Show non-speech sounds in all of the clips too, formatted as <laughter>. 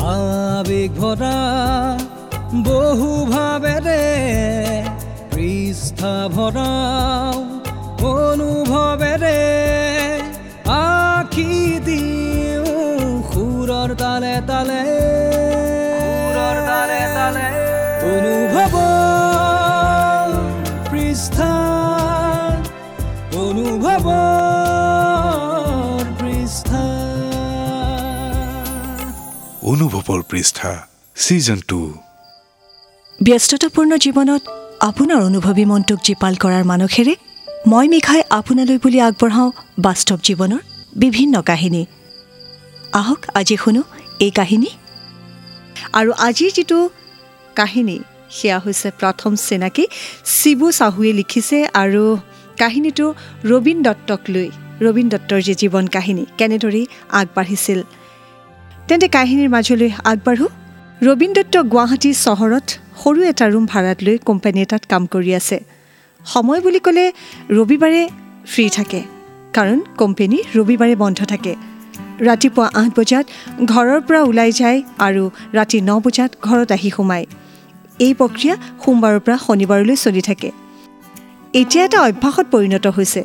আবেগ ভৰা বহু ভাবেৰে পৃষ্ঠা ভৰাও অনুভৱেৰে আখি দিওঁ সুৰৰ তালে তালে। সুৰৰ তালে তালে। অনুভৱ পৃষ্ঠা অনুভৱ অনুভৱৰ পৃষ্ঠা ছিজন টু ব্যস্ততাপূৰ্ণ জীৱনত আপোনাৰ অনুভৱী মনটোক জীপাল কৰাৰ মানসেৰে মই মিখাই আপোনালৈ বুলি আগবঢ়াওঁ বাস্তৱ জীৱনৰ বিভিন্ন কাহিনী। আহক আজি শুনো এই কাহিনী। আৰু আজিৰ যিটো কাহিনী সেয়া হৈছে প্ৰথম চিনাকি। শিবু চাহুৱে লিখিছে আৰু কাহিনীটো ৰবীন দত্তক লৈ ৰবীন দত্তৰ যি জীৱন কাহিনী কেনেদৰে আগবাঢ়িছিল। তেন্তে কাহিনীৰ মাজলৈ আগবাঢ়ো। ৰবীন দত্ত গুৱাহাটী চহৰত সৰু এটা ৰুম ভাড়াত লৈ কোম্পানী এটাত কাম কৰি আছে। সময় বুলি ক'লে ৰবিবাৰে ফ্ৰী থাকে কাৰণ কোম্পানী ৰবিবাৰে বন্ধ থাকে। ৰাতিপুৱা আঠ বজাত ঘৰৰ পৰা ওলাই যায় আৰু ৰাতি ন বজাত ঘৰত আহি সোমায়। এই প্ৰক্ৰিয়া সোমবাৰৰ পৰা শনিবাৰলৈ চলি থাকে। এতিয়া এটা অভ্যাসত পৰিণত হৈছে।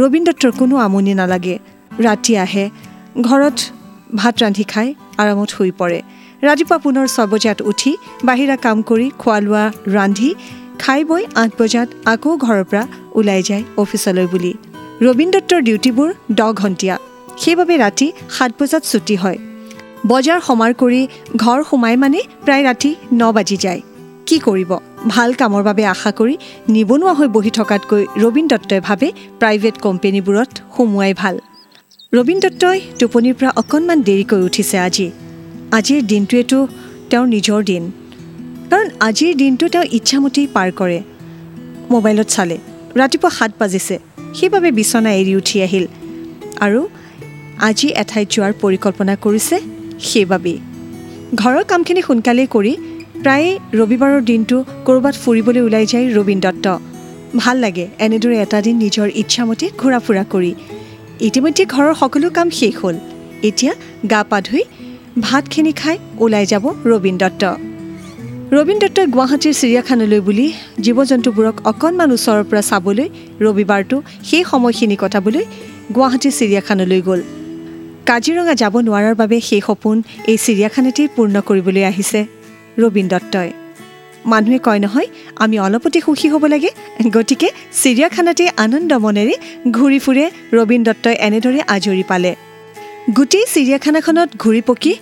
ৰবীন দত্তৰ কোনো আমনি নালাগে। ৰাতি আহে ঘৰত ভাত ৰান্ধি খাই আৰামত শুই পৰে। ৰাতিপুৱা পুনৰ ছয় বজাত উঠি বাহিৰা কাম কৰি খোৱা লোৱা ৰান্ধি খাই বৈ আঠ বজাত আকৌ ঘৰৰ পৰা ওলাই যায় অফিচলৈ বুলি। ৰবীন দত্তৰ ডিউটিবোৰ দহ ঘণ্টীয়া সেইবাবে ৰাতি সাত বজাত ছুটি হয়। বজাৰ সমাৰ কৰি ঘৰ সোমাই মানে প্ৰায় ৰাতি ন বাজি যায়। কি কৰিব? ভাল কামৰ বাবে আশা কৰি নিবনুৱা হৈ বহি থকাতকৈ ৰবীন দত্তই ভাবে প্ৰাইভেট কোম্পেনীবোৰত সোমোৱাই ভাল। ৰবীন দত্তই টোপনিৰ পৰা অকণমান দেৰিকৈ উঠিছে আজি। আজিৰ দিনটোৱেতো তেওঁৰ নিজৰ দিন। কাৰণ আজিৰ দিনটো তেওঁ ইচ্ছামতেই পাৰ কৰে। মোবাইলত চালে। ৰাতিপুৱা সাত বাজিছে। সেইবাবে বিচনা এৰি উঠি আহিল। আৰু আজি এঠাইত যোৱাৰ পৰিকল্পনা কৰিছে সেইবাবেই। ঘৰৰ কামখিনি সোনকালেই কৰি প্ৰায়ে ৰবিবাৰৰ দিনটো ক'ৰবাত ফুৰিবলৈ ওলাই যায় ৰবীন দত্ত। ভাল লাগে। এনেদৰে এটা দিন নিজৰ ইচ্ছামতে ঘূৰা ফুৰা কৰি। ইতিমধ্যে ঘৰৰ সকলো কাম শেষ হ'ল। এতিয়া গা পা ধুই ভাতখিনি খাই ওলাই যাব ৰবীন দত্ত। ৰবীন দত্তই গুৱাহাটীৰ চিৰিয়াখানালৈ বুলি জীৱ জন্তুবোৰক অকণমান ওচৰৰ পৰা চাবলৈ ৰবিবাৰটো সেই সময়খিনি কটাবলৈ গুৱাহাটী চিৰিয়াখানালৈ গ'ল। কাজিৰঙা যাব নোৱাৰাৰ বাবে সেই সপোন এই চিৰিয়াখানাতেই পূৰ্ণ কৰিবলৈ আহিছে ৰবীন দত্তই। মানুহে কয় নহয় আমি অলপতে সুখী হ'ব লাগে। গতিকে চিৰিয়াখানাতে আনন্দ মনেৰে ঘূৰি ফুৰে ৰবীন দত্তই এনেদৰে আজৰি পালে। গোটেই চিৰিয়াখানাখনত ঘূৰি পকি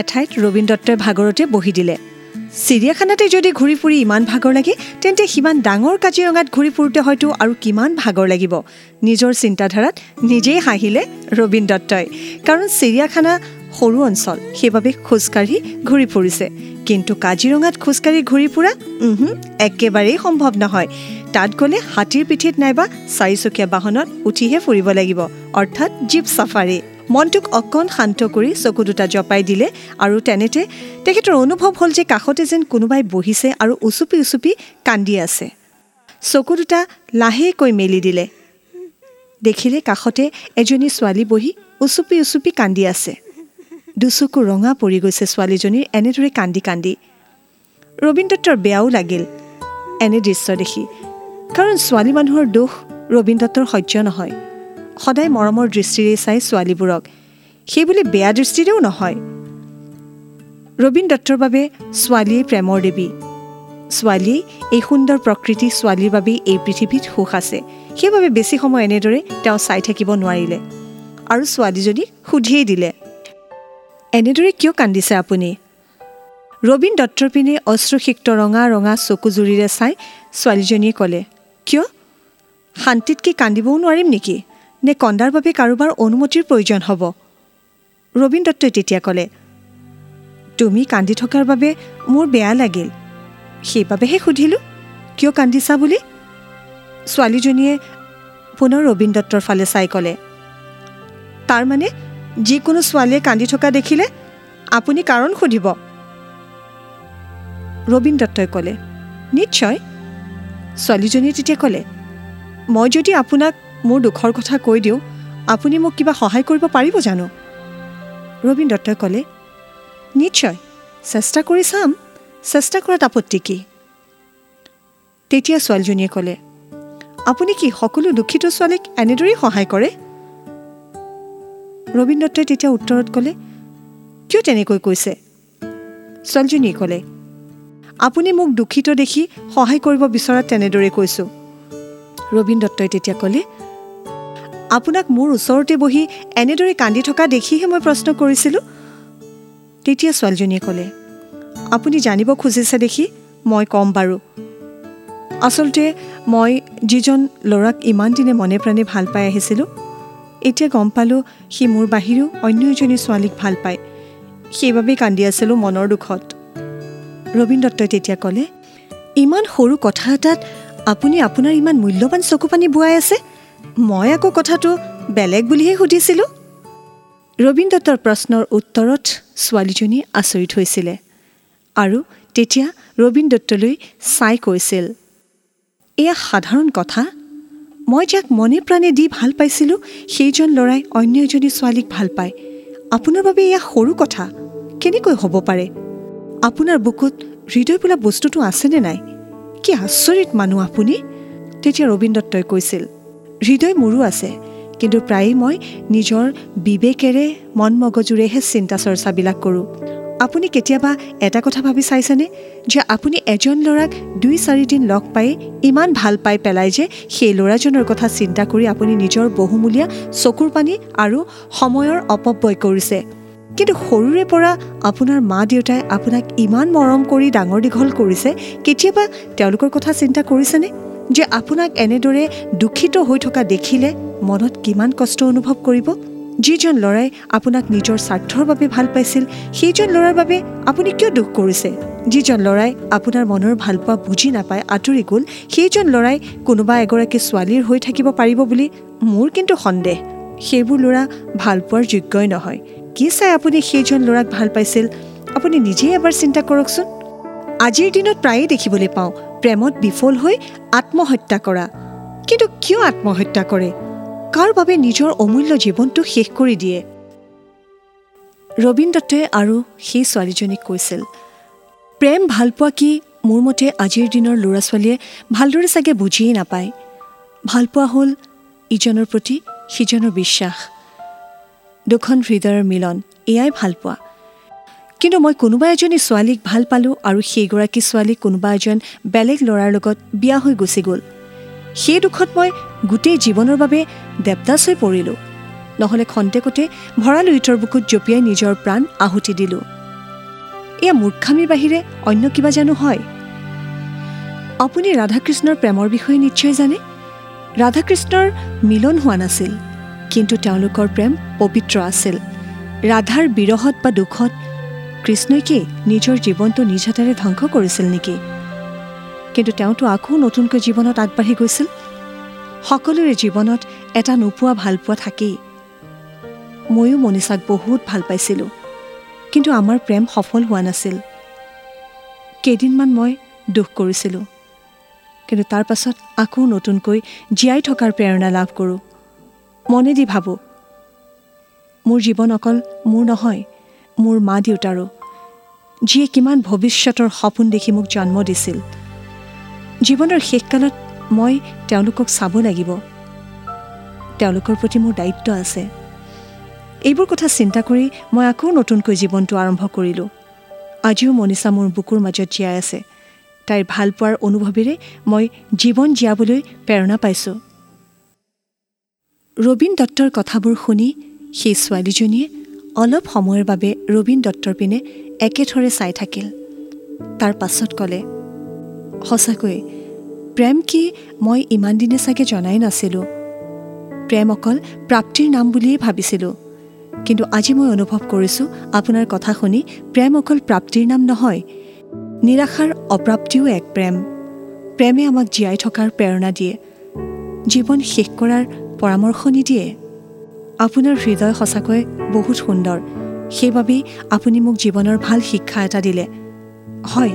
এঠাইত ৰবীন দত্তই ভাগৰতে বহি দিলে। চিৰিয়াখানাতে যদি ঘূৰি ফুৰি ইমান ভাগৰ লাগে তেন্তে সিমান ডাঙৰ কাজিৰঙাত ঘূৰি ফুৰোঁতে হয়তো আৰু কিমান ভাগৰ লাগিব। নিজৰ চিন্তাধাৰাত নিজেই হাঁহিলে ৰবীন দত্তই। কাৰণ চিৰিয়াখানা সৰু অঞ্চল সেইবাবে খোজকাঢ়ি ঘূৰি ফুৰিছে। কিন্তু কাজিৰঙাত খোজকাঢ়ি ঘূৰি ফুৰা একেবাৰেই সম্ভৱ নহয়। তাত গ'লে হাতীৰ পিঠিত নাইবা চাৰিচকীয়া বাহনত উঠিহে ফুৰিব লাগিব অৰ্থাৎ জীপ চাফাৰী। মনটোক অকণ শান্ত কৰি চকু দুটা জপাই দিলে আৰু তেনেতে তেখেতৰ অনুভৱ হ'ল যে কাষতে যেন কোনোবাই বহিছে আৰু উচুপি উচুপি কান্দি আছে। চকু দুটা লাহেকৈ মেলি দিলে। দেখিলে কাষতে এজনী ছোৱালী বহি উচুপি উচুপি কান্দি আছে। দুচকু ৰঙা পৰি গৈছে ছোৱালীজনীৰ এনেদৰে কান্দি কান্দি। ৰবীন দত্তৰ বেয়াও লাগিল এনে দৃশ্য দেখি। কাৰণ ছোৱালী মানুহৰ দুখ ৰবীন দত্তৰ সহ্য নহয়। সদায় মৰমৰ দৃষ্টিৰে চাই ছোৱালীবোৰক। সেইবুলি বেয়া দৃষ্টিৰেও নহয়। ৰবীন দত্তৰ বাবে ছোৱালীয়ে প্ৰেমৰ দেৱী। ছোৱালীয়ে এই সুন্দৰ প্ৰকৃতি ছোৱালীৰ বাবেই এই পৃথিৱীত সুখ আছে। সেইবাবে বেছি সময় এনেদৰে তেওঁ চাই থাকিব নোৱাৰিলে। আৰু ছোৱালীজনীক সুধিয়েই দিলে। এনেদৰে কিয় কান্দিছে আপুনি? ৰবীন দত্তৰ পিনে অশ্ৰুসিক্ত ৰঙা ৰঙা চকুজুৰিৰে চাই ছোৱালীজনীয়ে ক'লে কিয়? শান্তিতকৈ কান্দিবও নোৱাৰিম নেকি? নে কন্দাৰ বাবে কাৰোবাৰ অনুমতিৰ প্ৰয়োজন হ'ব? ৰবীন দত্তই তেতিয়া ক'লে তুমি কান্দি থকাৰ বাবে মোৰ বেয়া লাগিল। সেইবাবেহে সুধিলোঁ কিয় কান্দিছা বুলি? ছোৱালীজনীয়ে পুনৰ ৰবীন দত্তৰ ফালে চাই ক'লে তাৰমানে যিকোনো ছোৱালীয়ে কান্দি থকা দেখিলে আপুনি কাৰণ সুধিব। ৰবীন দত্তই ক'লে নিশ্চয়। ছোৱালীজনীয়ে তেতিয়া ক'লে মই যদি আপোনাক মোৰ দুখৰ কথা কৈ দিওঁ আপুনি মোক কিবা সহায় কৰিব পাৰিব জানো? ৰবীন দত্তই ক'লে নিশ্চয় চেষ্টা কৰি চাম চেষ্টা কৰাত আপত্তি কি? তেতিয়া ছোৱালীজনীয়ে ক'লে আপুনি কি সকলো দুখিত ছোৱালীক এনেদৰেই সহায় কৰে? ৰবীন দত্তই তেতিয়া উত্তৰত ক'লে কিয় তেনেকৈ কৈছে? ছোৱালীজনীয়ে ক'লে আপুনি মোক দুখিত দেখি সহায় কৰিব বিচৰাত তেনেদৰে কৈছোঁ। ৰবীন দত্তই তেতিয়া ক'লে আপোনাক মোৰ ওচৰতে বহি এনেদৰে কান্দি থকা দেখিহে মই প্ৰশ্ন কৰিছিলোঁ? তেতিয়া ছোৱালীজনীয়ে ক'লে আপুনি জানিব খুজিছে দেখি মই ক'ম বাৰু। আচলতে মই যিজন ল'ৰাক ইমান দিনে মনে প্ৰাণে ভাল পাই আহিছিলোঁ এতিয়া গম পালোঁ সি মোৰ বাহিৰেও অন্য এজনী ছোৱালীক ভাল পায়। সেইবাবেই কান্দি আছিলোঁ মনৰ দুখত। ৰবীন দত্তই তেতিয়া ক'লে ইমান সৰু কথা এটাত আপুনি আপোনাৰ ইমান মূল্যৱান চকু পানী বোৱাই আছে। মই আকৌ কথাটো বেলেগ বুলিহে সুধিছিলোঁ? ৰবীন দত্তৰ প্ৰশ্নৰ উত্তৰত ছোৱালীজনী আচৰিত হৈছিলে আৰু তেতিয়া ৰবীন দত্তলৈ চাই কৈছিল এয়া সাধাৰণ কথা। মই যাক মনে প্ৰাণে দি ভাল পাইছিলোঁ সেইজন ল'ৰাই অন্য এজনী ছোৱালীক ভাল পায়। আপোনাৰ বাবে এয়া সৰু কথা। কেনেকৈ হ'ব পাৰে? আপোনাৰ বুকুত হৃদয় বোলা বস্তুটো আছেনে নাই? কি আচৰিত মানুহ আপুনি? তেতিয়া ৰবীন দত্তই কৈছিল হৃদয় মোৰো আছে কিন্তু প্ৰায়ে মই নিজৰ বিবেকেৰে মন মগজুৰেহে চিন্তা চৰ্চাবিলাক কৰোঁ। আপুনি কেতিয়াবা এটা কথা ভাবি চাইছেনে? যে আপুনি এজন ল'ৰাক দুই চাৰিদিন লগ পাই ইমান ভাল পাই পেলাই যে সেই ল'ৰাজনৰ কথা চিন্তা কৰি আপুনি নিজৰ বহুমূলীয়া চকুৰ পানী আৰু সময়ৰ অপব্যয় কৰিছে। কিন্তু সৰুৰে পৰা আপোনাৰ মা দেউতাই আপোনাক ইমান মৰম কৰি ডাঙৰ দীঘল কৰিছে কেতিয়াবা তেওঁলোকৰ কথা চিন্তা কৰিছেনে? যে আপোনাক এনেদৰে দূষিত হৈ থকা দেখিলে মনত কিমান কষ্ট অনুভৱ কৰিব? যিজন ল'ৰাই আপোনাক নিজৰ স্বাৰ্থৰ বাবে ভাল পাইছিল সেইজন ল'ৰাৰ বাবে আপুনি কিয় দুখ কৰিছে? যিজন ল'ৰাই আপোনাৰ মনৰ ভালপোৱা বুজি নাপায় আঁতৰি গ'ল সেইজন ল'ৰাই কোনোবা এগৰাকী ছোৱালীৰ হৈ থাকিব পাৰিব বুলি মোৰ কিন্তু সন্দেহ। সেইবোৰ ল'ৰা ভালপোৱাৰ যোগ্যই নহয়। কি চাই আপুনি সেইজন ল'ৰাক ভাল পাইছিল? আপুনি নিজেই এবাৰ চিন্তা কৰকচোন। আজিৰ দিনত প্ৰায়ে দেখিবলৈ পাওঁ প্ৰেমত বিফল হৈ আত্মহত্যা কৰা। কিন্তু কিয় আত্মহত্যা কৰে? কাৰ বাবে নিজৰ অমূল্য জীৱনটো শেষ কৰি দিয়ে। ৰবীন দত্তই আৰু সেই ছোৱালীজনীক কৈছিল প্ৰেম ভালপোৱা কি মোৰ মতে আজিৰ দিনৰ ল'ৰা ছোৱালীয়ে ভালদৰে চাগে বুজিয়েই নাপায়। ভালপোৱা হ'ল ইজনৰ প্ৰতি সিজনৰ বিশ্বাস। দুখন হৃদয়ৰ মিলন এয়াই ভালপোৱা কিন্তু মই কোনোবা এজনী ছোৱালীক ভাল পালোঁ আৰু সেইগৰাকী ছোৱালী কোনোবা এজন বেলেগ ল'ৰাৰ লগত বিয়া হৈ গুচি গ'ল। সেই দুখত মই গোটেই জীৱনৰ বাবে দেৱদাস হৈ পৰিলোঁ। নহ'লে খন্তেকতে ভঁৰাল লুইতৰ বুকুত জঁপিয়াই নিজৰ প্ৰাণ আহুতি দিলোঁ। এয়া মূৰ্খামীৰ বাহিৰে অন্য কিবা জানো হয়? আপুনি ৰাধাকৃষ্ণৰ প্ৰেমৰ বিষয়ে নিশ্চয় জানে? ৰাধাকৃষ্ণৰ মিলন হোৱা নাছিল কিন্তু তেওঁলোকৰ প্ৰেম পবিত্ৰ আছিল। ৰাধাৰ বিৰহত বা দুখত কৃষ্ণই কি নিজৰ জীৱনটো নিজ হাতেৰে ধ্বংস কৰিছিল নেকি? কিন্তু তেওঁতো আকৌ নতুনকৈ জীৱনত আগবাঢ়ি গৈছিল? সকলোৰে জীৱনত এটা নোপোৱা ভালপোৱা থাকেই। ময়ো মনীষাক বহুত ভাল পাইছিলোঁ কিন্তু আমাৰ প্ৰেম সফল হোৱা নাছিল। কেইদিনমান মই দুখ কৰিছিলোঁ কিন্তু তাৰ পাছত আকৌ নতুনকৈ জীয়াই থকাৰ প্ৰেৰণা লাভ কৰোঁ। মনে দি ভাবোঁ মোৰ জীৱন অকল মোৰ নহয় মোৰ মা দেউতাৰো যিয়ে কিমান ভৱিষ্যতৰ সপোন দেখি মোক জন্ম দিছিল। জীৱনৰ শেষকালত মই তেওঁলোকক চাব লাগিব। তেওঁলোকৰ প্ৰতি মোৰ দায়িত্ব আছে। এইবোৰ কথা চিন্তা কৰি মই আকৌ নতুনকৈ জীৱনটো আৰম্ভ কৰিলোঁ। আজিও মনীষা মোৰ বুকুৰ মাজত জীয়াই আছে। তাইৰ ভালপোৱাৰ অনুভৱেৰে মই জীৱন জীয়াবলৈ প্ৰেৰণা পাইছোঁ। ৰবীন দত্তৰ কথাবোৰ শুনি সেই ছোৱালীজনীয়ে অলপ সময়ৰ বাবে ৰবীন দত্তৰ পিনে একেথৰে চাই থাকিল। তাৰ পাছত ক'লে সঁচাকৈ প্ৰেম কি মই ইমান দিনে চাগে জনাই নাছিলোঁ। প্ৰেম অকল প্ৰাপ্তিৰ নাম বুলিয়েই ভাবিছিলোঁ। কিন্তু আজি মই অনুভৱ কৰিছোঁ আপোনাৰ কথা শুনি প্ৰেম অকল প্ৰাপ্তিৰ নাম নহয় নিৰাশাৰ অপ্ৰাপ্তিও এক প্ৰেম। প্ৰেমে আমাক জীয়াই থকাৰ প্ৰেৰণা দিয়ে জীৱন শেষ কৰাৰ পৰামৰ্শ নিদিয়ে। আপোনাৰ হৃদয় সঁচাকৈ বহুত সুন্দৰ সেইবাবেই আপুনি মোক জীৱনৰ ভাল শিক্ষা এটা দিলে। হয়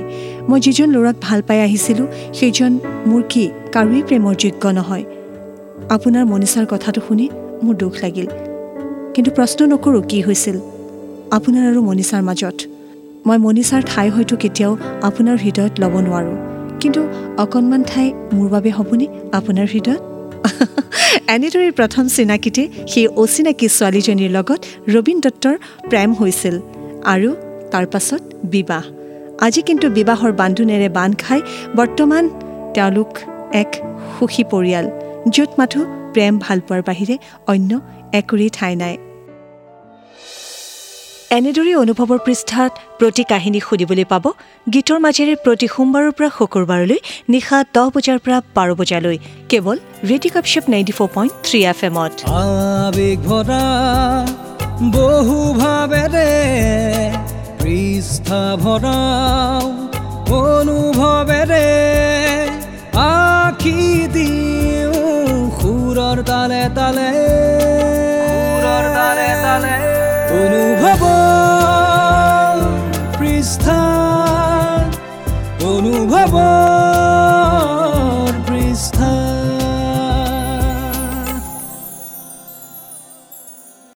মই যিজন ল'ৰাক ভাল পাই আহিছিলোঁ সেইজন মোৰ কি কাৰোৱেই প্ৰেমৰ যোগ্য নহয়। আপোনাৰ মনীষাৰ কথাটো শুনি মোৰ দুখ লাগিল। কিন্তু প্ৰশ্ন নকৰোঁ কি হৈছিল আপোনাৰ আৰু মনীষাৰ মাজত। মই মনিষাৰ ঠাই হয়তো কেতিয়াও আপোনাৰ হৃদয়ত ল'ব নোৱাৰোঁ কিন্তু অকণমান ঠাই মোৰ বাবে হ'বনে আপোনাৰ হৃদয়ত? <laughs> এনেদৰে প্ৰথম চিনাকিতে সেই অচিনাকি ছোৱালীজনীৰ লগত ৰবীন দত্তৰ প্ৰেম হৈছিল আৰু তাৰ পাছত বিবাহ। আজি কিন্তু বিবাহৰ বান্ধোনেৰে বান্ধ খাই বৰ্তমান তেওঁলোক এক সুখী পৰিয়াল য'ত মাথো প্ৰেম ভালপোৱাৰ বাহিৰে অন্য একোৰেই ঠাই নাই। এনেদৰে অনুভৱৰ পৃষ্ঠাত প্ৰতি কাহিনী শুনিবলৈ পাব গীতৰ মাজেৰে প্ৰতি সোমবাৰৰ পৰা শুকুৰবাৰলৈ নিশা দহ বজাৰ পৰা বাৰ বজালৈ কেৱল radio কাপশ্বপ ninety four point three F এমত পৃষ্ঠা ভৰাও অনুভৱেৰে আখি দিওঁ সুৰৰ তালে তালে। সুৰৰ তালে তালে। অনুভৱ